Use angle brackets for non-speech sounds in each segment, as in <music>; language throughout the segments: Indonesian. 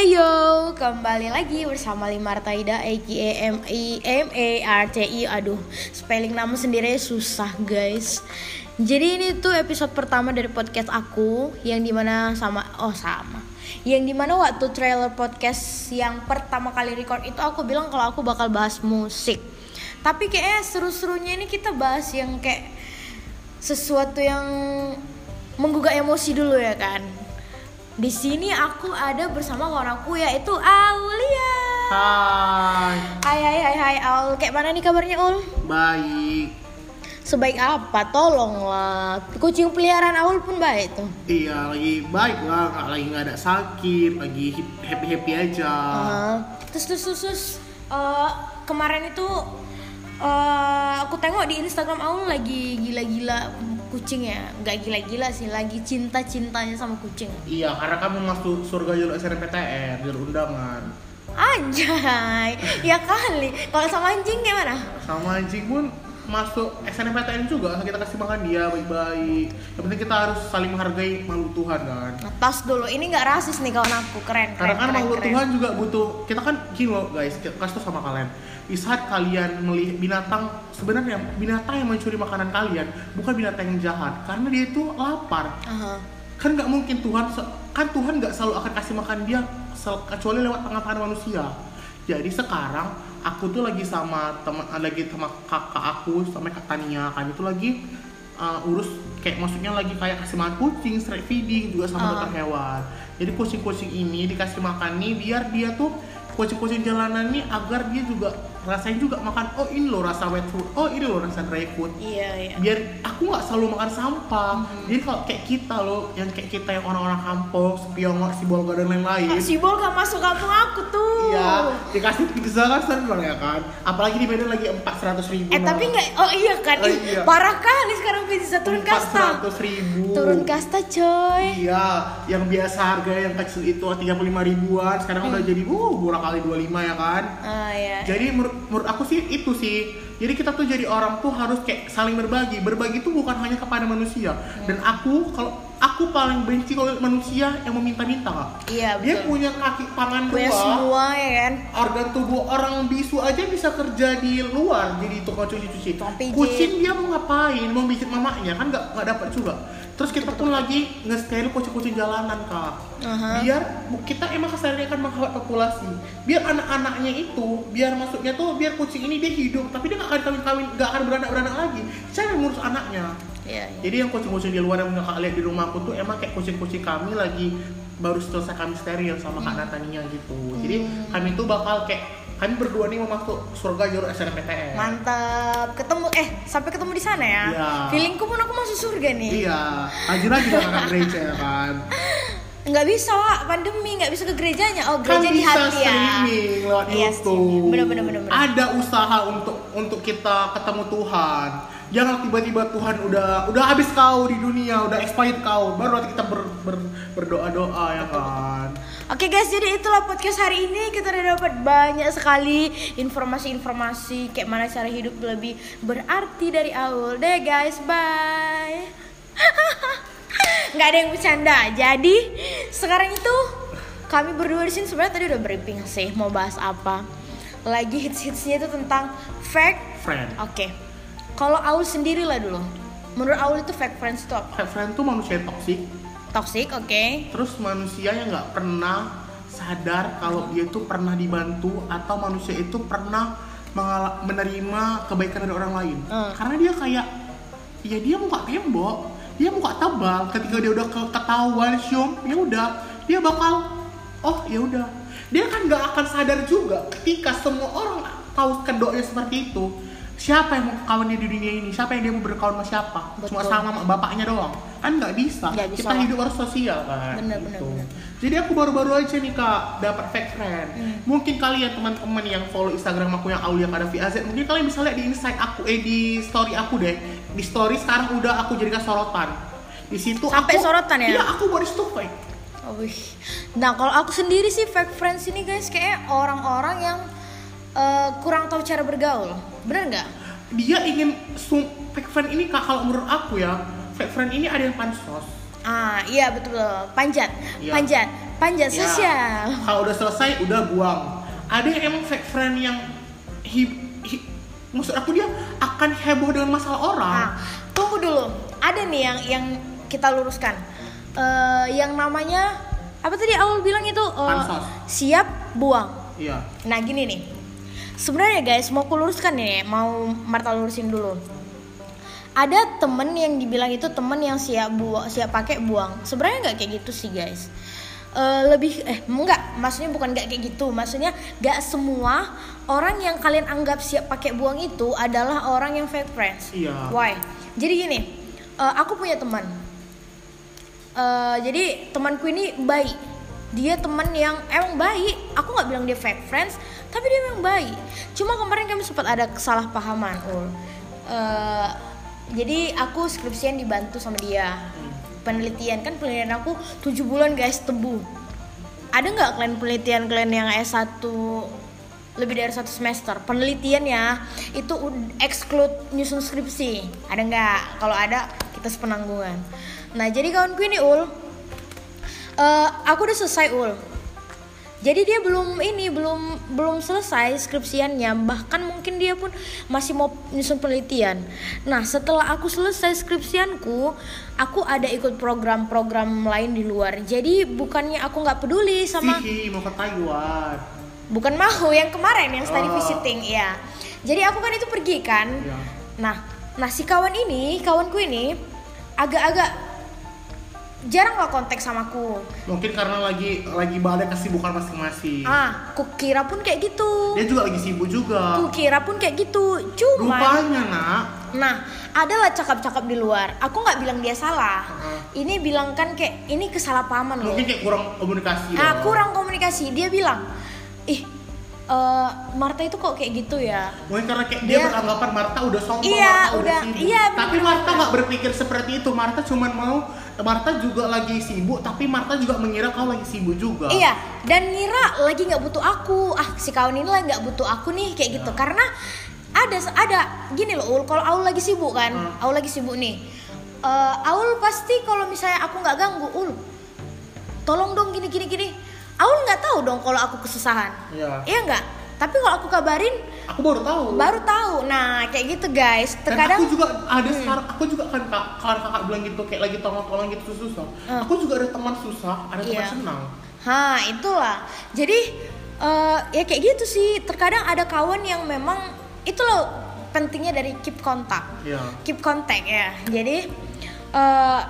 Hey yo, kembali lagi bersama Limarta Ida aka M I M A R T I. Aduh, spelling nama sendiri susah guys. Jadi ini tuh episode pertama dari podcast aku yang di mana sama oh sama yang di mana waktu trailer podcast yang pertama kali record itu aku bilang kalau aku bakal bahas musik tapi kayaknya seru-serunya ini kita bahas yang kayak sesuatu yang menggugah emosi dulu ya kan di sini aku ada bersama kawan aku yaitu Aulia. Hai, Hai hai hai hai Aul. Kayak mana nih kabarnya Ul? baik. Sebaik apa? Tolonglah. Kucing peliharaan Aul pun baik tuh. Iya, lagi baik lah, lagi nggak ada sakit, lagi happy happy aja. Uh, terus terus terus, terus, uh, kemarin itu uh, aku tengok di Instagram Aul lagi gila-gila kucing ya nggak gila-gila sih lagi cinta-cintanya sama kucing. Iya, karena kamu masuk surga jalur SNMPTN, jalur undangan. anjay <laughs> ya kali. Kalau sama anjing gimana? Sama anjing pun masuk SNMPTN juga, kita kasih makan dia baik-baik. Yang penting kita harus saling menghargai makhluk Tuhan kan. Tos dulu ini nggak rasis nih kawan aku keren keren Karena kan makhluk. Tuhan juga butuh kita kan gini loh guys, kita kasih tau sama kalian. Di saat kalian melihat binatang sebenarnya binatang yang mencuri makanan kalian bukan binatang yang jahat karena dia itu lapar. Aha. Kan nggak mungkin Tuhan kan Tuhan nggak selalu akan kasih makan dia kecuali lewat tangan-tangan manusia. Jadi sekarang aku tuh lagi sama teman lagi sama kakak aku sama kak Tania kan itu lagi uh, urus kayak maksudnya lagi kayak kasih makan kucing, straight feeding juga sama Ah. dokter hewan. Jadi kucing-kucing ini dikasih makan nih biar dia tuh kucing-kucing jalanan nih agar dia juga rasain juga makan oh ini loh rasa wet food, oh ini loh rasa dry food. Iya iya. Biar aku nggak selalu makan sampah. Jadi kalau kayak kita loh yang kayak kita yang orang-orang kampung Spiongok Sibolga dan lain-lain. Kak Sibol gak masuk kampung aku tuh? Iya dikasih pizza kan seneng ya kan? Apalagi di Medan lagi empat seratus ribu eh tapi nggak oh iya kan? Oh, iya. parah kali sekarang pizza turun kasta. Seratus ribu. Turun kasta coy. Iya yang biasa harga yang kecil itu tiga puluh lima ribuan sekarang udah jadi uh murah kali 25 ya kan? Ah ya Jadi menurut, menurut aku sih itu sih. Jadi kita tuh jadi orang tuh harus kayak saling berbagi. Berbagi itu bukan hanya kepada manusia. Dan aku kalau aku paling benci kalau manusia yang meminta-minta kak. iya Dia betul punya kaki tangan punya dua. semua ya kan Organ tubuh orang bisu aja bisa kerja di luar jadi tukang cuci-cuci. Kucing dia mau ngapain? Mau pijit mamanya kan nggak nggak dapat juga. Terus kita pun lagi nge-steril kucing-kucing jalanan kak. Aha. Biar kita emang kesannya kan menghemat populasi. Biar anak-anaknya itu, biar maksudnya tuh biar kucing ini dia hidup, tapi dia nggak akan kawin-kawin, nggak akan beranak-beranak lagi. Siapa yang ngurus anaknya? iya iya Jadi yang kucing-kucing di luar yang nggak lihat di rumahku tuh emang kayak kucing-kucing kami lagi baru selesai kami steril sama Kak Natania gitu. Jadi kami tuh bakal kayak kami berdua nih mau masuk surga jalur SNMPTN. mantap ketemu eh sampai ketemu di sana ya Iya. feelingku pun aku masuk surga nih Iya, rajin juga <laughs> anak gereja ya kan. Nggak bisa Wak. pandemi nggak bisa ke gerejanya oh Kan gereja di bisa hati ya streaming lewat Iya. YouTube. bener bener bener bener. Ada usaha untuk untuk kita ketemu Tuhan. Jangan tiba-tiba Tuhan udah udah habis kau di dunia, udah expired kau, baru nanti kita ber, ber- berdoa-doa ya kan. Oke guys, jadi itulah podcast hari ini kita udah dapat banyak sekali informasi-informasi kayak mana cara hidup lebih berarti dari awal. Deh guys, bye. <laughs> Nggak ada yang bercanda. Jadi sekarang itu kami berdua di sini sebenarnya tadi udah briefing sih mau bahas apa. Lagi hits-hitsnya itu tentang fake. Friend. Oke. Kalau Aul sendiri lah dulu. Menurut Aul itu fake friends itu apa? Fake friend tuh manusia toksik, Toxic, oke. terus manusia yang nggak pernah sadar kalau dia itu pernah dibantu atau manusia itu pernah menerima kebaikan dari orang lain. Hmm. Karena dia kayak ya dia muka tembok, dia muka tebal. Ketika dia udah ke- ketahuan cium, ya udah dia bakal oh ya udah. Dia kan nggak akan sadar juga ketika semua orang tahu kedoknya seperti itu. Siapa yang mau kawan dia di dunia ini? Siapa yang dia mau berkawan sama siapa? Cuma Betul. sama mak- bapaknya doang. Kan nggak bisa. Bisa Kita hidup harus sosial kan. Bener, bener, bener. Jadi aku baru-baru aja nih kak dapat fake friend. Hmm. Mungkin kalian teman-teman yang follow Instagram aku yang Aulia Kadafi AZ, mungkin kalian bisa lihat di insight aku eh di story aku deh. Di story sekarang udah aku jadikan sorotan. Di situ Sampai aku, sorotan ya? Iya aku situ fake. Oh, wih. Nah kalau aku sendiri sih fake friends ini guys kayak orang-orang yang eh, kurang tahu cara bergaul, bener nggak? Dia ingin fake friend ini kak kalau menurut aku ya fake friend ini ada yang pansos. Ah iya betul, panjat, Iya. panjat. Panjat Ya, sosial. Kalau udah selesai udah buang. Ada yang emang fake friend yang hi, hi- maksud aku dia akan heboh dengan masalah orang. Nah, tunggu dulu. Ada nih yang yang kita luruskan. Eh, yang namanya apa tadi awal bilang itu Pansos. siap buang. Iya. Nah gini nih, sebenarnya guys mau kuluruskan nih, mau Marta lurusin dulu. Ada temen yang dibilang itu temen yang siap buang, siap pakai buang. Sebenarnya nggak kayak gitu sih guys. Eh, lebih eh enggak, maksudnya bukan nggak kayak gitu, maksudnya nggak semua orang yang kalian anggap siap pakai buang itu adalah orang yang fake friends. Iya. Why? Jadi gini, eh, aku punya teman. Eh, jadi temanku ini baik. Dia teman yang emang baik. Aku nggak bilang dia fake friends, tapi dia memang baik. Cuma kemarin kami sempat ada kesalahpahaman, Ul. Eh, jadi aku skripsian dibantu sama dia. Penelitian kan penelitian aku 7 bulan guys tebu. Ada nggak kalian penelitian kalian yang S1 lebih dari satu semester penelitian ya itu ud- exclude nyusun skripsi ada nggak kalau ada kita sepenanggungan nah jadi kawanku ini ul eh, aku udah selesai ul jadi dia belum ini belum belum selesai skripsiannya bahkan mungkin dia pun masih mau nyusun penelitian nah setelah aku selesai skripsianku aku ada ikut program-program lain di luar jadi bukannya aku nggak peduli sama Sihi mau ke Taiwan. Bukan mau yang kemarin yang study Oh. visiting ya. Jadi aku kan itu pergi kan. Iya. Nah, nah si kawan ini, kawanku ini agak-agak jarang lah kontak sama aku. Mungkin karena lagi lagi ada kesibukan masing-masing. Ah, aku kira pun kayak gitu. Dia juga lagi sibuk juga. Aku kira pun kayak gitu. Cuma Rupanya nak. Nah, adalah cakap-cakap di luar. Aku nggak bilang dia salah. Heeh. Ini bilang kan kayak ini kesalahpahaman loh. Mungkin kayak kurang komunikasi. Ah, kurang komunikasi. Dia bilang, ih, eh, Marta itu kok kayak gitu ya? Mungkin karena kayak dia, Dia- beranggapan Marta udah sombong, Iya, Marta udah- sibuk. iya, Tapi. Marta nggak berpikir seperti itu. Marta cuma mau Marta juga lagi sibuk, tapi Marta juga mengira kau lagi sibuk juga. Iya, dan ngira lagi nggak butuh aku. Ah, si kawan ini lagi nggak butuh aku nih kayak gitu. Karena ada ada gini loh, Ul, kalau Aul lagi sibuk kan, Hmm. Aul lagi sibuk nih. Eh, Aul pasti kalau misalnya aku nggak ganggu, Ul, tolong dong gini gini gini. Aul nggak tahu dong kalau aku kesusahan. Iya. Iya nggak? Tapi kalau aku kabarin, Aku baru tahu. baru tahu. Nah, kayak gitu guys. Dan Terkadang aku juga ada sekarang, aku juga kan kak, kalau kakak bilang gitu kayak lagi tolong-tolong gitu susah. Hmm. Aku juga ada teman susah, ada teman Iya. senang. Ha, itulah. Jadi eh, ya kayak gitu sih. Terkadang ada kawan yang memang itu loh pentingnya dari keep kontak. Iya. Keep contact ya. Jadi eh,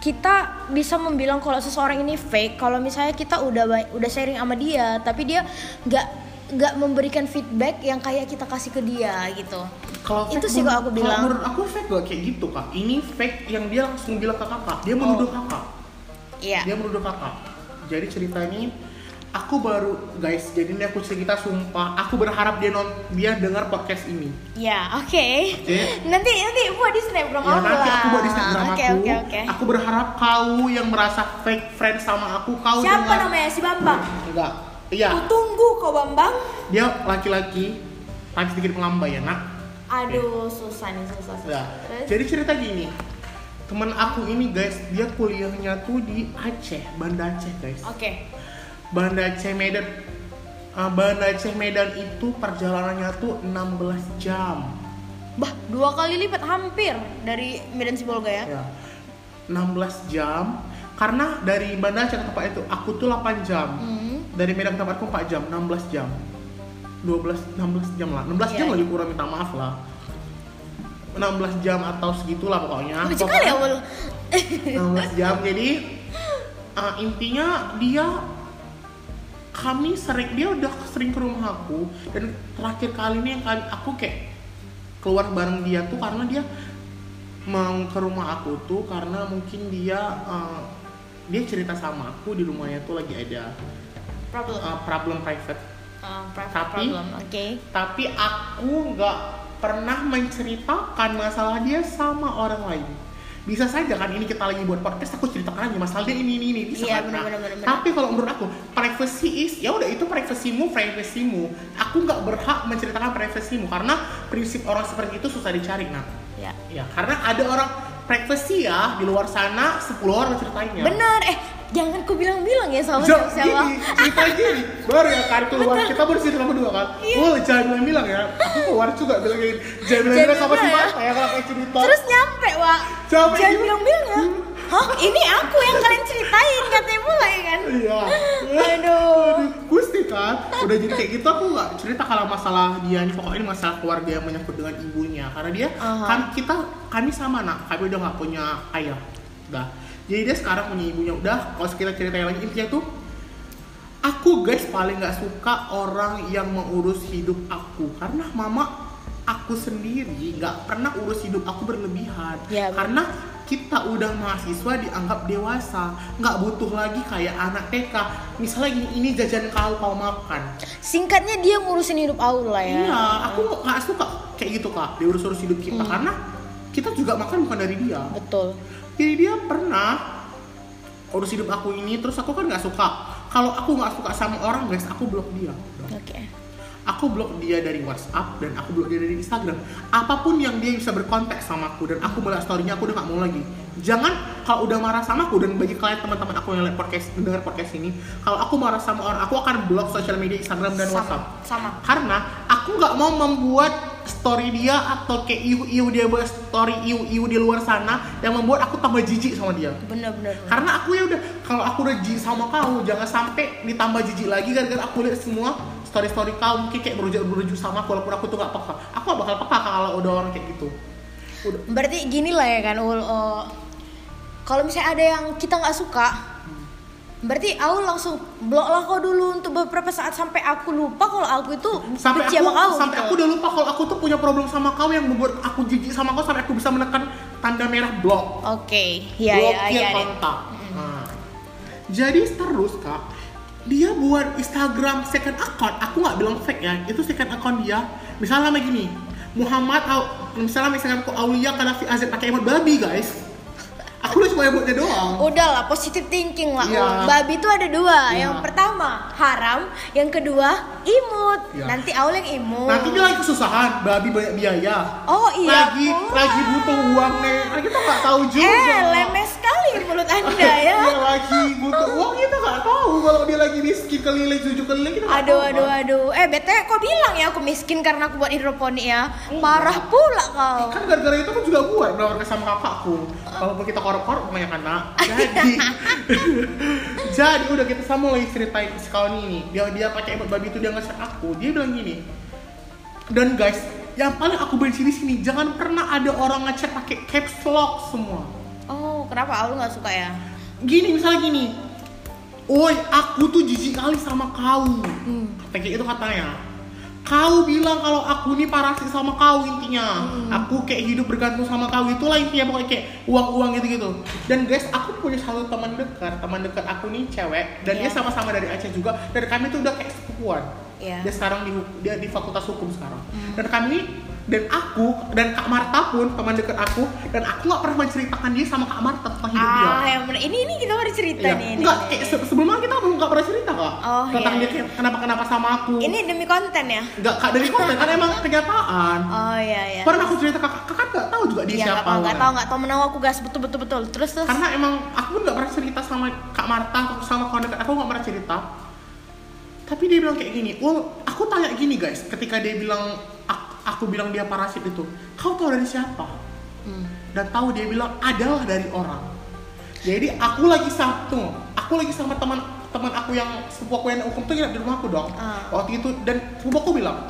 kita bisa membilang kalau seseorang ini fake kalau misalnya kita udah udah sharing sama dia tapi dia nggak nggak memberikan feedback yang kayak kita kasih ke dia gitu. Kalau Itu sih kalau aku bilang. Menurut aku fake gak kayak gitu kak. Ini fake yang dia langsung bilang ke kakak. Dia menuduh Oh. kakak. Iya. Dia menuduh kakak. Jadi ceritanya aku baru guys. Jadi ini aku cerita sumpah. Aku berharap dia non dia dengar podcast ini. Ya, oke. Oke. Nanti nanti buat di snapgram Ya aku nanti lah. aku buat di Instagram Oke, aku. oke, oke. Aku berharap kau yang merasa fake friend sama aku kau Siapa dengar. namanya si Bambang? Enggak. Iya. Ku tunggu kau Bambang. Dia laki-laki tapi sedikit melambai ya nak. Aduh, susah nih, susah. susah. Ya. Terus? Jadi cerita gini. Temen aku ini guys, dia kuliahnya tuh di Aceh, Banda Aceh guys. Oke. Banda Aceh Medan. Ah, Banda Aceh Medan itu perjalanannya tuh 16 jam. Bah, dua kali lipat hampir dari Medan Sibolga ya. Ya. 16 jam. Karena dari Banda Aceh ke tempat itu aku tuh 8 jam. Hmm. Dari Medan ke tempatku 4 jam, 16 jam. 12 16 jam lah. 16 jam Iya. lagi kurang minta maaf lah. 16 jam atau segitulah pokoknya. Lucu kali ya, Wul. 16 jam jadi uh, intinya dia kami sering dia udah sering ke rumah aku dan terakhir kali ini yang kali aku kayak keluar bareng dia tuh karena dia mau ke rumah aku tuh karena mungkin dia uh, dia cerita sama aku di rumahnya tuh lagi ada Problem. uh, problem private Uh, private tapi- problem. Oke. tapi aku nggak pernah menceritakan masalah dia sama orang lain bisa saja kan ini kita lagi buat podcast aku ceritakan aja masalah dia ini ini ini bisa Iya, kan? bener, bener, bener, bener. tapi kalau menurut aku privacy is ya udah itu privasimu privasimu aku nggak berhak menceritakan privasimu karena prinsip orang seperti itu susah dicari nah Ya. ya karena ada orang privacy ya di luar sana 10 orang ceritainnya Bener, eh jangan ku bilang-bilang ya sama siapa gini, cerita gini. Baru ya kan keluar, kita baru cerita berdua kan? Iya. Wah jangan bilang-bilang ya. Aku keluar juga bilang gini. Jangan bilang-bilang sama si bilang-bilang ya. Kalau kayak cerita. Terus nyampe wak. Sampai jangan gitu. bilang-bilang ya. Hah? Ini aku yang kalian ceritain katanya mulai kan? Iya. Aduh. Gusti kan? Udah jadi kayak gitu aku gak cerita kalau masalah dia nih Pokoknya ini masalah keluarga yang menyangkut dengan ibunya. Karena dia Aha. kan kita kami sama nak. Kami udah gak punya ayah. Udah Jadi dia sekarang punya ibunya. Udah kalau kita ceritain lagi intinya tuh Aku guys paling gak suka orang yang mengurus hidup aku. Karena mama aku sendiri gak pernah urus hidup aku berlebihan. Ya. Karena kita udah mahasiswa dianggap dewasa nggak butuh lagi kayak anak TK misalnya gini ini jajan kau kau makan. Singkatnya dia ngurusin hidup Aul lah ya. Iya aku nggak suka kayak gitu kak. Diurus-urus hidup kita. Hmm. karena kita juga makan bukan dari dia. Betul jadi dia pernah urus hidup aku ini terus aku kan nggak suka. Kalau aku nggak suka sama orang guys aku blok dia. Oke aku blok dia dari WhatsApp dan aku blok dia dari Instagram. Apa pun yang dia bisa berkontak sama aku dan aku melihat storynya aku udah gak mau lagi. Jangan kalau udah marah sama aku dan bagi kalian teman-teman aku yang lihat podcast dengar podcast ini, kalau aku marah sama orang, aku akan blok sosial media Instagram dan sama WhatsApp. sama Karena aku nggak mau membuat story dia atau kayak iu-iu dia buat story iu-iu di luar sana yang membuat aku tambah jijik sama dia bener-bener karena aku ya udah kalau aku udah jijik sama kau jangan sampai ditambah jijik lagi gara-gara aku lihat semua story story kau mungkin kayak berujuk berujuk sama aku walaupun aku tuh gak peka. Aku gak bakal peka kalau udah orang kayak gitu. Udah. Berarti gini lah ya kan Ul oh, kalau misalnya ada yang kita nggak suka berarti Aul langsung blok lah kau dulu untuk beberapa saat sampai aku lupa kalau aku itu sampai benci aku sama kau sampai gitu. aku udah lupa kalau aku tuh punya problem sama kau yang membuat aku jijik sama kau sampai aku bisa menekan tanda merah blok. Oke ya ya blokir ya kontak. Nah, jadi terus kak dia buat Instagram second account. Aku nggak bilang fake ya. Itu second account dia. Misalnya nama gini Muhammad misalnya misalnya aku Aulia Kadafi Azad pakai emot babi guys aku udah cuma emotnya doang Udahlah, positive thinking lah. Iya. Ul. Babi itu ada dua. Iya. Yang pertama haram, yang kedua imut. Iya. Nanti Aul yang imut. nanti dia lagi kesusahan babi banyak biaya Oh iya. lagi pula. lagi butuh uang nih Nah, kita nggak tahu juga Eh, lemes sekali mulut <laughs> anda ya. Dia lagi butuh uang kita nggak tahu kalau dia lagi miskin keliling tujuh keliling kita Aduh, tahu, aduh, Pak. aduh. Eh, bete kok bilang ya aku miskin karena aku buat hidroponik ya. Parah pula kau. kan gara-gara itu kan juga gue menawarkan sama kakakku walaupun kita korup-korup kebanyakan nak jadi <laughs> jadi udah kita sama lagi ceritain si kawan ini dia dia pakai emot babi itu dia nge aku dia bilang gini dan guys yang paling aku benci di sini jangan pernah ada orang ngechat pakai caps lock semua Oh, kenapa Aul nggak suka ya? gini misalnya gini Oi, aku tuh jijik kali sama kau. Hmm. Kayak itu katanya. Kau bilang kalau aku ini parasit sama kau intinya. Hmm. Aku kayak hidup bergantung sama kau itulah intinya pokoknya kayak uang-uang gitu-gitu. Dan guys, aku punya satu teman dekat, teman dekat aku nih cewek dan dia Iya. sama-sama dari Aceh juga dan kami tuh udah kayak sepupuan. Iya. Dia sekarang di dia di Fakultas Hukum sekarang. Dan kami dan aku dan Kak Marta pun teman dekat aku dan aku nggak pernah menceritakan dia sama Kak Marta tentang hidup dia. Ah, yang bener. Ini ini kita baru cerita Iya. nih. ini, Enggak, kayak se- sebelumnya kita belum nggak pernah cerita kak Oh, tentang iya. dia kayak kenapa-kenapa sama aku. Ini demi konten ya? Enggak kak dari konten kan emang kenyataan. Oh iya iya. Pernah aku cerita kakak, kakak nggak tahu juga dia Iya, siapa. tahu, nggak kan? tahu, nggak tahu menang aku gas betul betul betul. Terus terus. Karena emang aku pun nggak pernah cerita sama kak Marta sama kawan dekat aku nggak pernah cerita. Tapi dia bilang kayak gini, well aku tanya gini guys, ketika dia bilang aku, aku bilang dia parasit itu, kau tahu dari siapa? Hmm. dan tahu dia bilang adalah dari orang. Jadi aku lagi satu, aku lagi sama teman teman aku yang sepupu aku yang hukum tuh nginep di rumahku dong. Ah. Waktu itu dan sepupu aku bilang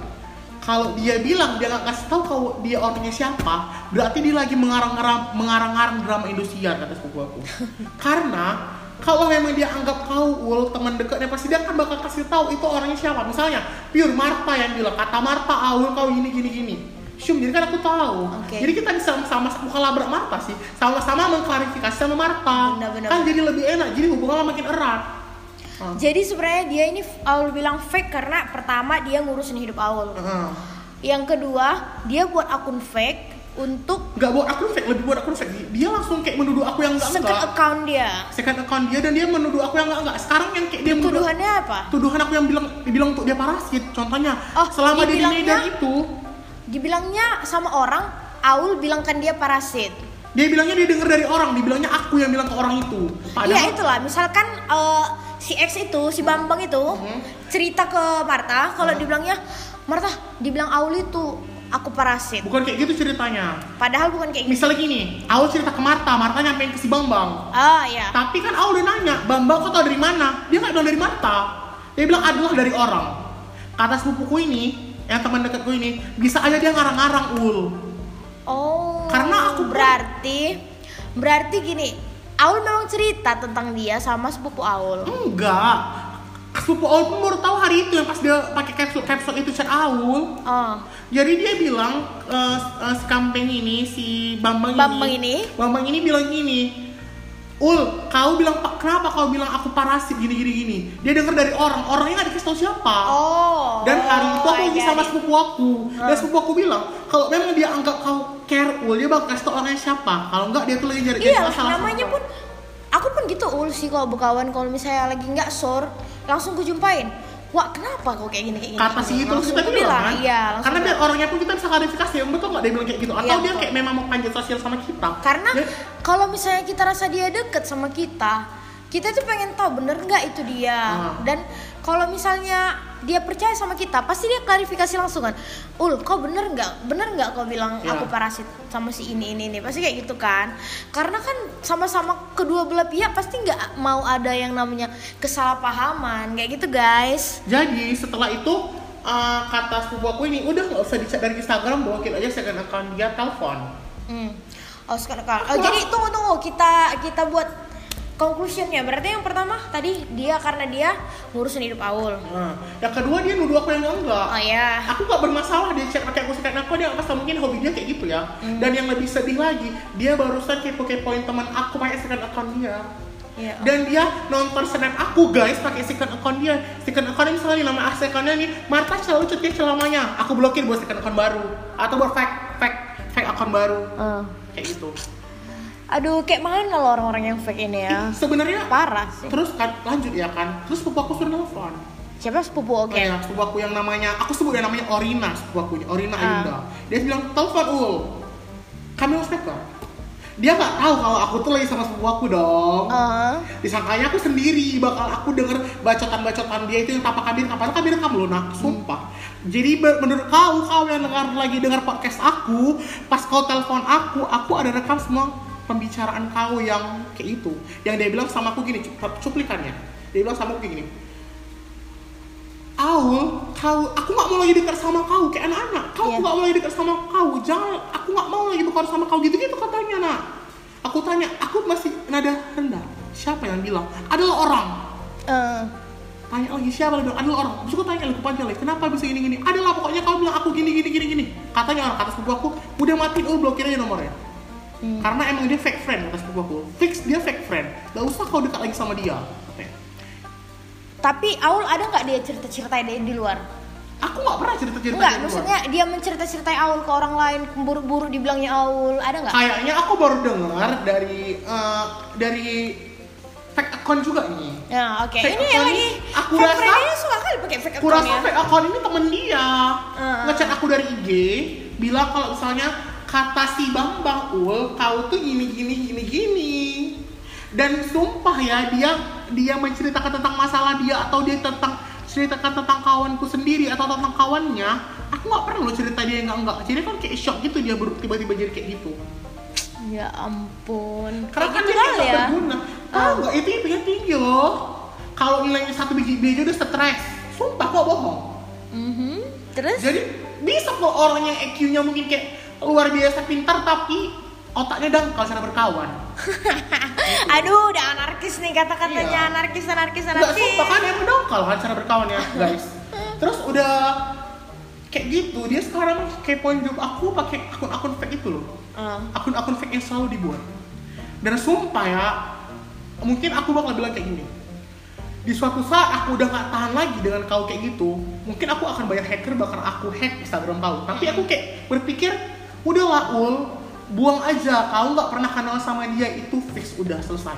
kalau dia bilang dia nggak kasih tahu kalau dia orangnya siapa, berarti dia lagi mengarang-arang mengarang-arang drama Indosiar kata sepupu aku. <laughs> Karena kalau memang dia anggap kau ul teman dekatnya pasti dia akan bakal kasih tahu itu orangnya siapa. Misalnya pure Marta yang bilang kata Marta Aul kau ini gini gini. Syum, jadi kan aku tahu. Oke. Jadi kita bisa sama bukan labrak Marta sih, sama-sama mengklarifikasi sama Marta. Benar, benar, kan benar. jadi lebih enak, jadi hubungannya makin erat. Ah. Jadi sebenarnya dia ini Aul bilang fake karena pertama dia ngurusin hidup Aul. Heeh. Yang kedua, dia buat akun fake untuk Nggak buat akun fake, lebih buat akun fake. Dia langsung kayak menuduh aku yang enggak second enggak. account dia. Second account dia dan dia menuduh aku yang enggak enggak. Sekarang yang kayak dia menuduh Tuduhannya apa? tuduhan aku yang bilang dibilang untuk dia parasit. Contohnya, Oh, selama dia di dibilangnya- Medan itu, Dibilangnya sama orang Aul bilangkan dia parasit. dia bilangnya dia denger dari orang dia bilangnya aku yang bilang ke orang itu Iya padahal itulah, misalkan eh, si X itu, si Bambang itu Hmm. cerita ke Marta, kalau dibilangnya Marta, dibilang Aul itu aku parasit. bukan kayak gitu ceritanya Padahal bukan kayak gitu. misalnya gini Aul cerita ke Marta Marta nyampein ke si Bambang Ah ya. tapi kan Aul udah nanya Bambang kau tau dari mana dia nggak bilang dari Marta dia bilang adalah dari orang kata sepupuku ini yang teman dekatku ini bisa aja dia ngarang-ngarang ul Oh. Karena aku- berarti berarti gini, Aul memang cerita tentang dia sama sepupu Aul. enggak sepupu Aul pun baru tahu hari itu yang pas dia pakai capsule capsule itu chat Aul Oh. Jadi dia bilang eh, eh, si Kampeng ini si Bambang, Bambang ini? Bambang ini bilang gini Ul, kau bilang "Pak, kenapa kau bilang aku parasit gini gini gini? Dia dengar dari orang, orangnya nggak dikasih tahu siapa. Oh. Dan hari itu aku I lagi sama sepupu aku. Dan sepupu aku bilang, kalau memang dia anggap kau care Ul, dia bakal kasih tahu orangnya siapa. Kalau enggak dia tuh lagi jadi Iya, masalah sama namanya pun aku pun gitu ul sih kalau berkawan kalau misalnya lagi nggak sor langsung ku jumpain. Wah kenapa kok kayak gini kayak gini? kata si itu langsung kita ku bilang kan iya. Langsung karena biar orangnya pun kita bisa klarifikasi betul nggak dia bilang kayak gitu atau Iya, dia betul. kayak memang mau panjat sosial sama kita Karena Dia- kalau misalnya kita rasa dia deket sama kita, kita tuh pengen tahu bener nggak itu dia. Ah. Dan kalau misalnya dia percaya sama kita, pasti dia klarifikasi langsung kan. Ul, kau bener nggak? Bener nggak kau bilang Iya. aku parasit sama si ini ini ini? Pasti kayak gitu kan? Karena kan sama-sama kedua belah pihak pasti nggak mau ada yang namanya kesalahpahaman kayak gitu guys. Jadi setelah itu uh, kata sepupu aku ini udah nggak usah dicek dari Instagram bawakin aja second account dia telepon. Hmm. Oh, sekarang oh, jadi tunggu tunggu kita kita buat conclusionnya. Berarti yang pertama tadi dia karena dia ngurusin hidup Aul. Nah, yang kedua dia nuduh aku yang enggak. Oh ya. Aku nggak bermasalah dia cek pakai aku second account dia pas mungkin hobi dia kayak gitu ya. Hmm. Dan yang lebih sedih lagi dia barusan kepo kepoin teman aku pakai second account dia. Ya. Dan dia nonton snap aku guys pakai second account dia. Second account misalnya nih, nama asli accountnya nih Marta selalu cetik selamanya. Aku blokir buat second account baru atau buat fake fake fake account baru Eh. kayak gitu. Aduh, kayak mana loh orang-orang yang fake ini ya? Sebenarnya Parah sih. terus kan lanjut ya kan. Terus sepupu aku suruh telepon. Siapa sepupu oke? Oh ya, sepupu aku yang namanya aku sebut dia namanya Orina, sepupu aku Orina Ah. Ayunda. Dia bilang telepon ul, kami mau speaker. Dia nggak tahu kalau aku tuh lagi sama sepupu aku dong. Eh. Disangkanya aku sendiri bakal aku denger bacotan-bacotan dia itu yang tanpa kabin kapan kabin kamu loh nak sumpah jadi ber- menurut kau kau yang dengar lagi dengar podcast aku pas kau telepon aku aku ada rekam semua pembicaraan kau yang kayak itu yang dia bilang sama aku gini cup- cuplikannya dia bilang sama aku gini Aul, kau, aku nggak mau lagi dekat sama kau kayak anak-anak. Kau Iya. nggak mau lagi dekat sama kau. Jangan, aku nggak mau lagi berkawan sama kau gitu-gitu katanya nak. Aku tanya, aku masih nada rendah. Siapa yang bilang? Adalah orang. Eh. Tanya lagi siapa yang bilang? Adalah orang. Terus aku tanya lagi, panjang lagi. Kenapa bisa gini-gini? Adalah pokoknya kau bilang aku gini gini gini gini. Katanya orang kata sepupu aku, udah matiin, oh blokir aja nomornya. Hmm. Karena emang dia fake friend kata sepupu aku. Fix dia fake friend. Gak usah kau dekat lagi sama dia. Katanya. Tapi Aul ada nggak dia cerita-cerita dia di luar? Aku nggak pernah cerita-cerita Enggak, dia keluar. maksudnya dia mencerita-ceritai Aul ke orang lain, buru-buru dibilangnya Aul, ada nggak? Kayaknya aku baru dengar dari eh, dari fake account juga nih. Ya, oke. Fake Ini yang lagi aku rasa- ini suka kali pakai fake Aku account rasa ya. fake account ini temen dia Uh. ngechat aku dari IG bilang kalau misalnya kata si Bambang Ul kau tuh gini gini gini gini. Dan sumpah ya dia dia menceritakan tentang masalah dia atau dia tentang ceritakan tentang kawanku sendiri atau tentang kawannya aku nggak pernah lo cerita dia enggak enggak jadi kan kayak shock gitu dia baru tiba-tiba jadi kayak gitu. Ya ampun. karena kan dia nggak ya. berguna. Tahu nggak? Itu IP-nya tinggi loh. Kalau nilainya satu biji biji udah stres. Sumpah kok bohong. Mhm. Terus? Jadi bisa kok orang yang EQ-nya mungkin kayak luar biasa pintar tapi otaknya dangkal cara berkawan. <laughs> Aduh, udah anarkis nih kata-katanya Iya. anarkis, anarkis, Enggak anarkis. sumpah kan emang dangkal kan cara berkawannya <laughs> guys. Terus udah kayak gitu dia sekarang kepoin job aku pakai akun-akun fake itu loh. Eh, Akun-akun fake yang selalu dibuat. Dan sumpah ya mungkin aku bakal bilang kayak gini. Di suatu saat aku udah nggak tahan lagi dengan kau kayak gitu, mungkin aku akan bayar hacker bakal aku hack Instagram kau. Tapi aku kayak berpikir, udahlah ul, buang aja. Kau nggak pernah kenal sama dia itu fix udah selesai.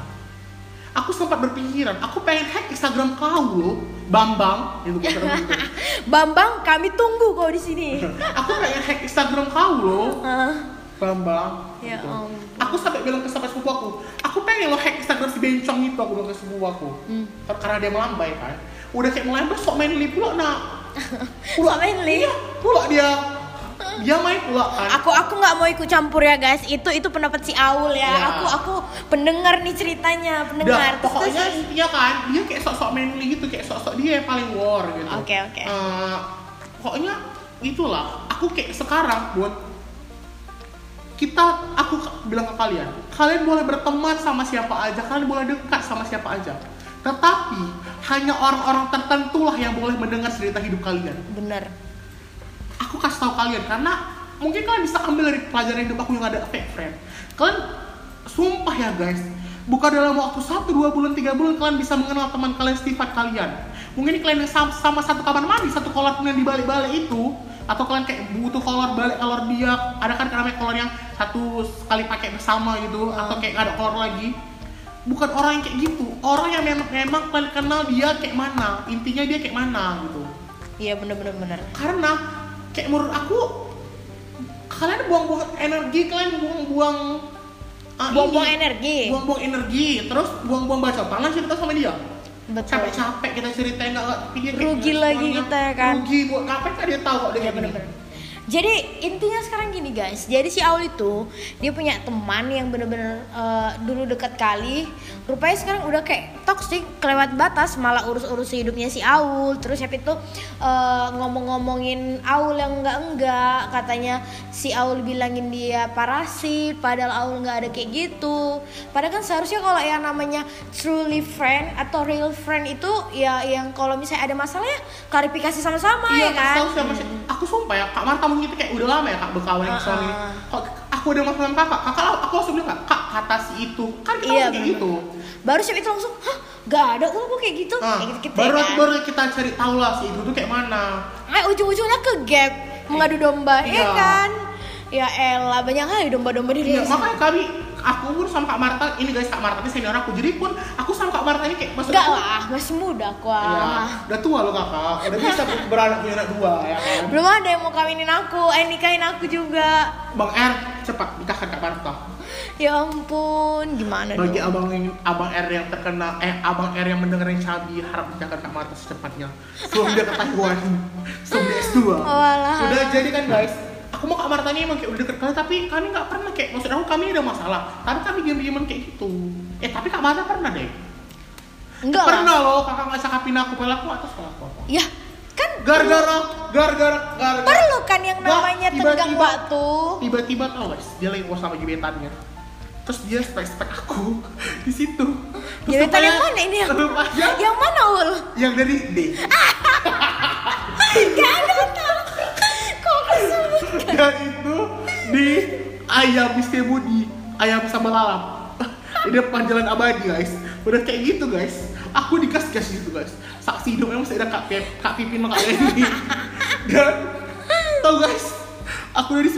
Aku sempat berpikiran, aku pengen hack Instagram kau loh, Bambang, itu Instagram gitu. <laughs> Bambang, kami tunggu kau di sini. <laughs> Aku pengen hack Instagram kau loh, Eh, Bambang. Ya gitu. Aku sampai bilang ke sampai sepupu aku aku pengen lo hack Instagram si bencong itu aku bilang ke sepupu aku Hmm. Kar- karena dia melambai kan udah kayak melambai sok manly pula nak <laughs> Sok manly? iya pula dia dia main pula kan Aku aku nggak mau ikut campur ya guys. Itu itu pendapat si Aul ya. Ya. Aku aku pendengar nih ceritanya, pendengar. Terus- pokoknya terus- intinya kan dia kayak sok-sok manly gitu kayak sok-sok dia yang paling war gitu Oke, oke. Eh, pokoknya itulah aku kayak sekarang buat kita aku bilang ke kalian kalian boleh berteman sama siapa aja kalian boleh dekat sama siapa aja tetapi hanya orang-orang tertentu lah yang boleh mendengar cerita hidup kalian bener. Aku kasih tahu kalian karena mungkin kalian bisa ambil dari pelajaran hidup aku yang ada fake friend. Kalian sumpah ya guys. Bukan dalam waktu satu dua bulan tiga bulan kalian bisa mengenal teman kalian sifat kalian. Mungkin kalian yang sama, sama satu kamar mandi satu kolor yang di balik-balik itu atau kalian kayak butuh kolor balik kolor dia. Ada kan namanya kolor yang satu sekali pakai bersama gitu atau kayak nggak ada kolor lagi. Bukan orang yang kayak gitu. Orang yang memang, memang kalian kenal dia kayak mana. Intinya dia kayak mana gitu. Iya bener bener bener. karena kayak menurut aku kalian buang-buang energi kalian buang-buang ah, Buang-buang energi. buang-buang energi terus buang-buang baca tangan cerita sama dia Betul. capek-capek kita cerita nggak tapi dia Rugi lagi kita ya kan? rugi buat ngapain kan dia tahu kok dia kayak gini bener-bener. Jadi intinya sekarang gini guys, jadi si Aul itu dia punya teman yang bener-bener eh, dulu dekat kali, rupanya sekarang udah kayak toxic, kelewat batas, malah urus-urus hidupnya si Aul, terus siapa itu eh, ngomong-ngomongin Aul yang enggak-enggak, katanya si Aul bilangin dia parasit, padahal Aul nggak ada kayak gitu. Padahal kan seharusnya kalau yang namanya truly friend atau real friend itu ya yang kalau misalnya ada masalah ya klarifikasi sama-sama ya Iya, kan. tahu siapa sih? Aku sumpah ya, Kak Marta mungkin kayak udah lama ya Kak berkawan dengan Uh-uh. suami. Kok aku ada masalah sama kakak, kakak aku langsung bilang Kak, kata si itu, kan kita Iya, langsung kayak gitu. Baru siapa itu langsung, hah gak ada kok kayak gitu. Nah, kayak gitu, gitu baru ya kan. baru kita cari tahu lah si itu tuh kayak mana. Eh, ujung-ujungnya ke gap mengadu domba, ya Iya. kan? Ya elah, banyak kali domba-domba di Iya, makanya kami aku pun sama Kak Marta ini guys Kak Marta ini senior aku jadi pun aku sama Kak Marta ini kayak maksud Enggak aku, lah, masih muda kok. Iya, udah tua loh kakak, udah bisa <laughs> beranak punya anak dua ya kan. Belum ada yang mau kawinin aku, eh nikahin aku juga. Bang R cepat nikahkan Kak Marta. Ya ampun, gimana Bagi dong? abang yang abang R yang terkenal, eh abang R yang mendengar yang cabi harap nikahkan Kak Marta secepatnya. Sebelum dia ke Taiwan, sebelum <laughs> dia S2. Walah. Udah jadi kan guys, aku mau Kak Marta ini emang kayak udah deket kali tapi kami nggak pernah kayak maksud aku kami ada masalah. Tapi kami diam-diaman kayak gitu. Eh tapi Kak Marta pernah deh. Enggak pernah loh kakak nggak sakapin aku padahal aku atas salah aku apa. Ya, kan gara-gara gara-gara gara perlu kan yang namanya tiba-tiba- tenggang waktu. tiba-tiba tau guys dia lagi ngomong sama gebetannya. Terus dia spek-spek aku <laughs> di situ. Terus Gebetan yang mana ini? Yang, yang mana ul? yang dari D. <laughs> Gak ada <laughs> tahu. Kok aku sebut? dan itu di ayam Mister Budi ayam sama lalap <laughs> di depan jalan abadi guys. Udah kayak gitu guys. Aku dikasih kasih gitu guys. Saksi hidupnya masih ada kak Pip kak Pipin sama kak Leni <laughs> dan tau guys aku udah di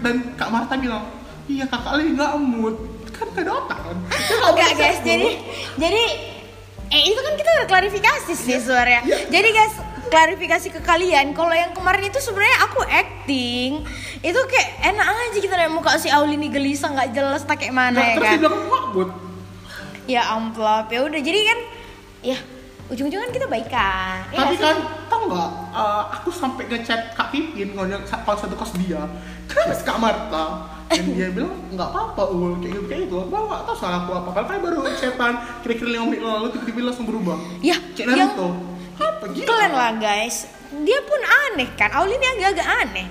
dan kak Marta bilang iya kakak Leni nggak mood kan gak ada otak kan? Bisa guys, jadi jadi eh itu kan kita udah klarifikasi sih suaranya. Iya. Jadi guys, klarifikasi ke kalian kalau yang kemarin itu sebenarnya aku acting. Itu kayak enak aja kita lihat muka si Auli ini gelisah nggak jelas tak kayak mana Nah, ya terus kan? dia bilang nggak mood ya amplop ya udah. Jadi kan ya ujung-ujungnya kan kita baikan. Ya tapi kan tau nggak eh, aku sampai ngechat kak Pipin kalau satu kos dia. <laughs> Kenapa sih kak Marta dan dia bilang nggak apa-apa ul. Kayak gitu kayak gitu. Aku nggak tahu salah aku apa. Kan baru chatan kira-kira lima menit lalu tiba-tiba langsung berubah. Ya kayak yang Naruto apa gitu kalian lah guys. Dia pun aneh kan? Auli ini agak-agak aneh.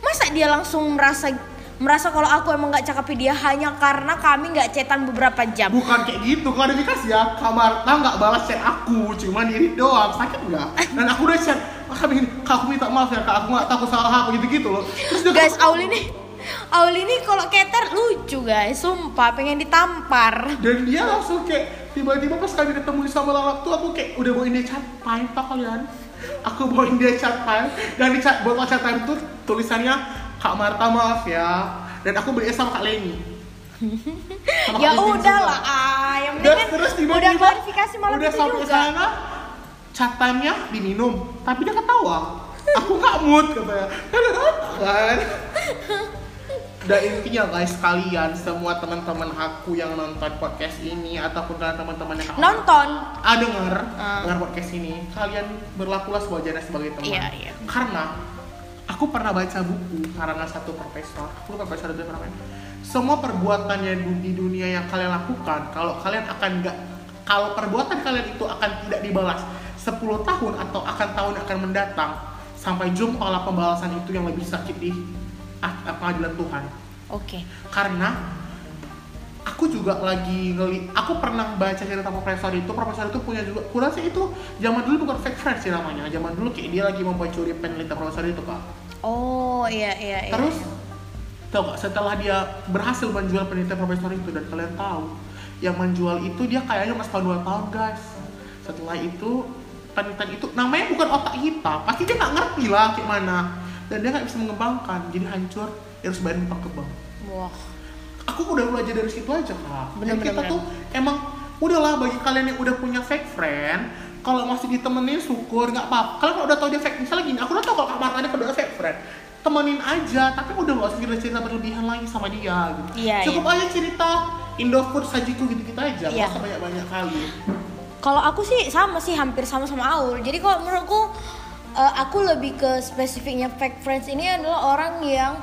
Masa dia langsung merasa merasa kalau aku emang nggak cakapi dia hanya karena kami nggak cetan beberapa jam? Bukan kayak gitu klarifikasi ya. Kak Marta nggak balas chat aku cuma diri doang. Sakit nggak? Dan aku udah chat kak aku minta maaf ya kak. Aku nggak aku salah apa gitu-gitu loh. Terus dia guys Auli nih Auli ini kalau keter lucu guys. Sumpah pengen ditampar. Dan dia langsung kayak tiba-tiba pas kami ketemu sama lalap tuh aku kayak udah bawain dia chat time tak kalian. Aku bawain dia chat time dan di chat botol chat time tuh tulisannya Kak Marta maaf ya. Dan aku beli sama Kak Leni. Ya udah lah ah. Yang penting kan terus udah tiba-tiba klarifikasi malam udah itu sampai juga. sana chat time-nya diminum tapi dia ketawa. Aku nggak mood katanya. Kan ada kan <laughs> Dan intinya guys, kalian semua teman-teman aku yang nonton podcast ini ataupun kalian teman-teman yang <laughs> Nonton. ah denger Ah. denger podcast ini, kalian berlakulah sewajarnya sebagai teman. Iya, iya. Karena aku pernah baca buku karena satu profesor, aku lupa profesor itu namanya. Semua perbuatannya du- di dunia yang kalian lakukan, kalau kalian akan nggak kalau perbuatan kalian itu akan tidak dibalas 10 tahun atau akan tahun yang akan mendatang sampai jumpalah pembalasan itu yang lebih sakit di pengadilan Tuhan Oke. karena aku juga lagi ngeli aku pernah baca cerita profesor itu profesor itu punya juga kurang sih itu zaman dulu bukan fake friends sih namanya zaman dulu kayak dia lagi mencuri penelitian profesor itu kak Oh iya iya iya. terus tau gak setelah dia berhasil menjual penelitian profesor itu dan kalian tahu yang menjual itu dia kayaknya mas tahun dua tahun guys setelah itu penelitian itu namanya bukan otak hitam pasti dia nggak ngerti lah kayak mana dan dia nggak bisa mengembangkan jadi hancur dia harus bayar utang ke bank. Wah. aku udah belajar dari situ aja kak. Bener, Jadi kita bener, tuh emang udahlah bagi kalian yang udah punya fake friend kalau masih ditemenin syukur nggak apa-apa. Kalian kalau udah tahu dia fake misalnya gini aku udah tahu kalau kamar tadi udah fake friend. Temenin aja tapi udah nggak usah cerita cerita berlebihan lagi sama dia gitu. Iya, cukup aja cerita Indofood sajiku gitu gitu aja Iya. banyak banyak kali. Kalau aku sih sama sih hampir sama sama Aul. Jadi kalau menurutku eh, aku lebih ke spesifiknya fake friends ini adalah orang yang